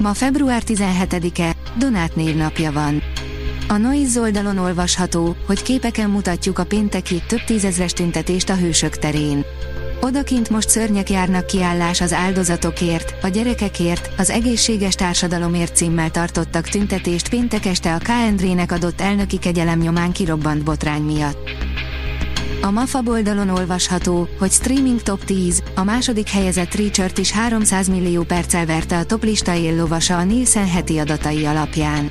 Ma február 17-e, Donát névnapja van. A Noiz oldalon olvasható, hogy képeken mutatjuk a pénteki több tízezres tüntetést a hősök terén. Odakint most szörnyek járnak kiállás az áldozatokért, a gyerekekért, az egészséges társadalomért címmel tartottak tüntetést péntek este a KNDR-nek adott elnöki kegyelem nyomán kirobbant botrány miatt. A MAFA oldalon olvasható, hogy streaming top 10, a második helyezett Richard is 300 millió perccel verte a toplista éllovasa a Nielsen heti adatai alapján.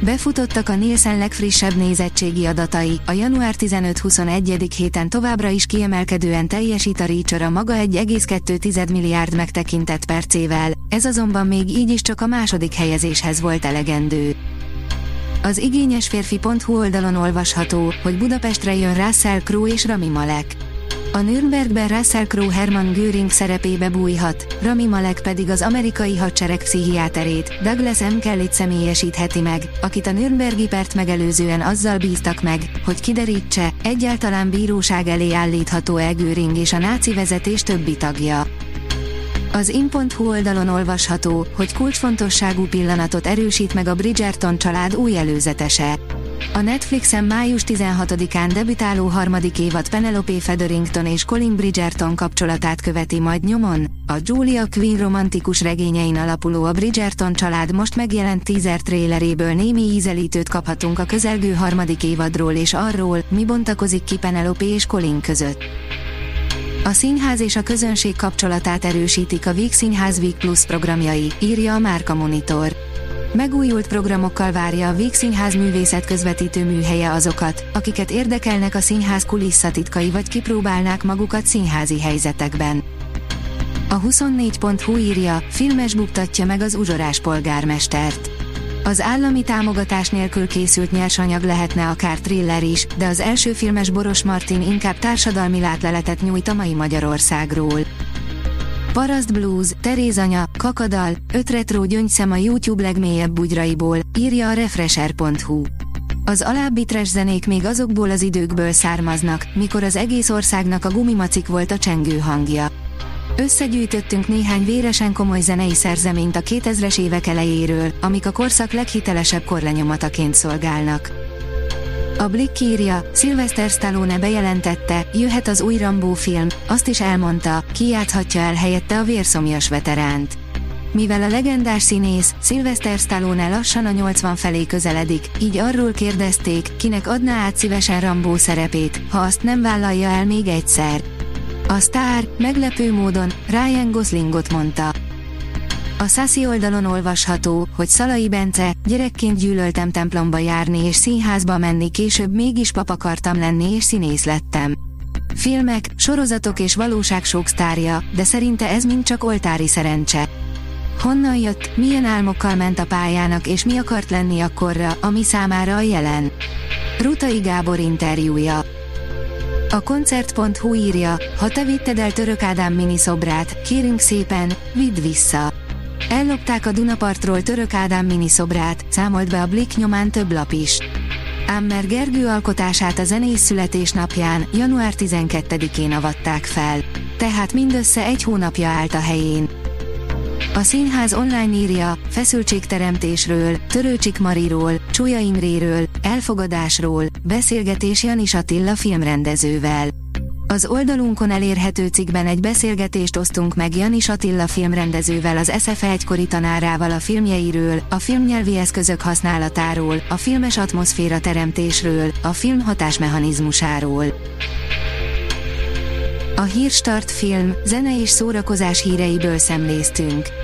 Befutottak a Nielsen legfrissebb nézettségi adatai, a január 15-21. héten továbbra is kiemelkedően teljesít a Reacher a maga 1,2 milliárd megtekintett percével, ez azonban még így is csak a második helyezéshez volt elegendő. Az igényes férfi.hu oldalon olvasható, hogy Budapestre jön Russell Crowe és Rami Malek. A Nürnbergben Russell Crowe Hermann Göring szerepébe bújhat, Rami Malek pedig az amerikai hadsereg pszichiáterét, Douglas M. Kelly személyesítheti meg, akit a Nürnbergi pert megelőzően azzal bíztak meg, hogy kiderítse, egyáltalán bíróság elé állítható-e Göring és a náci vezetés többi tagja. Az in.hu oldalon olvasható, hogy kulcsfontosságú pillanatot erősít meg a Bridgerton család új előzetese. A Netflixen május 16-án debütáló harmadik évad Penelope Featherington és Colin Bridgerton kapcsolatát követi majd nyomon. A Julia Quinn romantikus regényein alapuló a Bridgerton család most megjelent teaser traileréből némi ízelítőt kaphatunk a közelgő harmadik évadról és arról, mi bontakozik ki Penelope és Colin között. A színház és a közönség kapcsolatát erősítik a Víg Színház Víg Plus programjai, írja a Márka Monitor. Megújult programokkal várja a Víg Színház művészet közvetítő műhelye azokat, akiket érdekelnek a színház kulisszatitkai vagy kipróbálnák magukat színházi helyzetekben. A 24.hu írja, filmes buktatja meg az uzsorás polgármestert. Az állami támogatás nélkül készült nyersanyag lehetne akár thriller is, de az első filmes Boros Martin inkább társadalmi látleletet nyújt a mai Magyarországról. Paraszt Blues, Teréz anya, Kakadal, öt retro gyöngyszem a YouTube legmélyebb bugyraiból, írja a Refresher.hu. Az alábbi trash zenék még azokból az időkből származnak, mikor az egész országnak a gumimacik volt a csengő hangja. Összegyűjtöttünk néhány véresen komoly zenei szerzeményt a 2000-es évek elejéről, amik a korszak leghitelesebb korlenyomataként szolgálnak. A Blick írja, Sylvester Stallone bejelentette, jöhet az új Rambo film, azt is elmondta, ki játhatja el helyette a vérszomjas veteránt. Mivel a legendás színész, Sylvester Stallone lassan a 80 felé közeledik, így arról kérdezték, kinek adná át szívesen Rambo szerepét, ha azt nem vállalja el még egyszer. A sztár, meglepő módon, Ryan Goslingot mondta. A Sassy oldalon olvasható, hogy Szalai Bence, gyerekként gyűlöltem templomba járni és színházba menni, később mégis pap akartam lenni és színész lettem. Filmek, sorozatok és valóság sok sztárja, de szerinte ez mind csak oltári szerencse. Honnan jött, milyen álmokkal ment a pályának és mi akart lenni akkorra, ami számára a jelen? Rutai Gábor interjúja a koncert.hu írja, ha te vitted el Török Ádám miniszobrát, kérünk szépen, vidd vissza. Ellopták a Dunapartról Török Ádám miniszobrát, számolt be a Blik nyomán több lap is. Ám mert Gergő alkotását a zenész születésnapján, január 12-én avatták fel. Tehát mindössze egy hónapja állt a helyén. A színház online írja, feszültségteremtésről, Törőcsik Mariról, Csúlya Imréről, elfogadásról, beszélgetés Janis Attila filmrendezővel. Az oldalunkon elérhető cikkben egy beszélgetést osztunk meg Janis Attila filmrendezővel az SFE egykori tanárával a filmjeiről, a filmnyelvi eszközök használatáról, a filmes atmoszféra teremtésről, a film hatásmechanizmusáról. A Hírstart film, zene és szórakozás híreiből szemléztünk.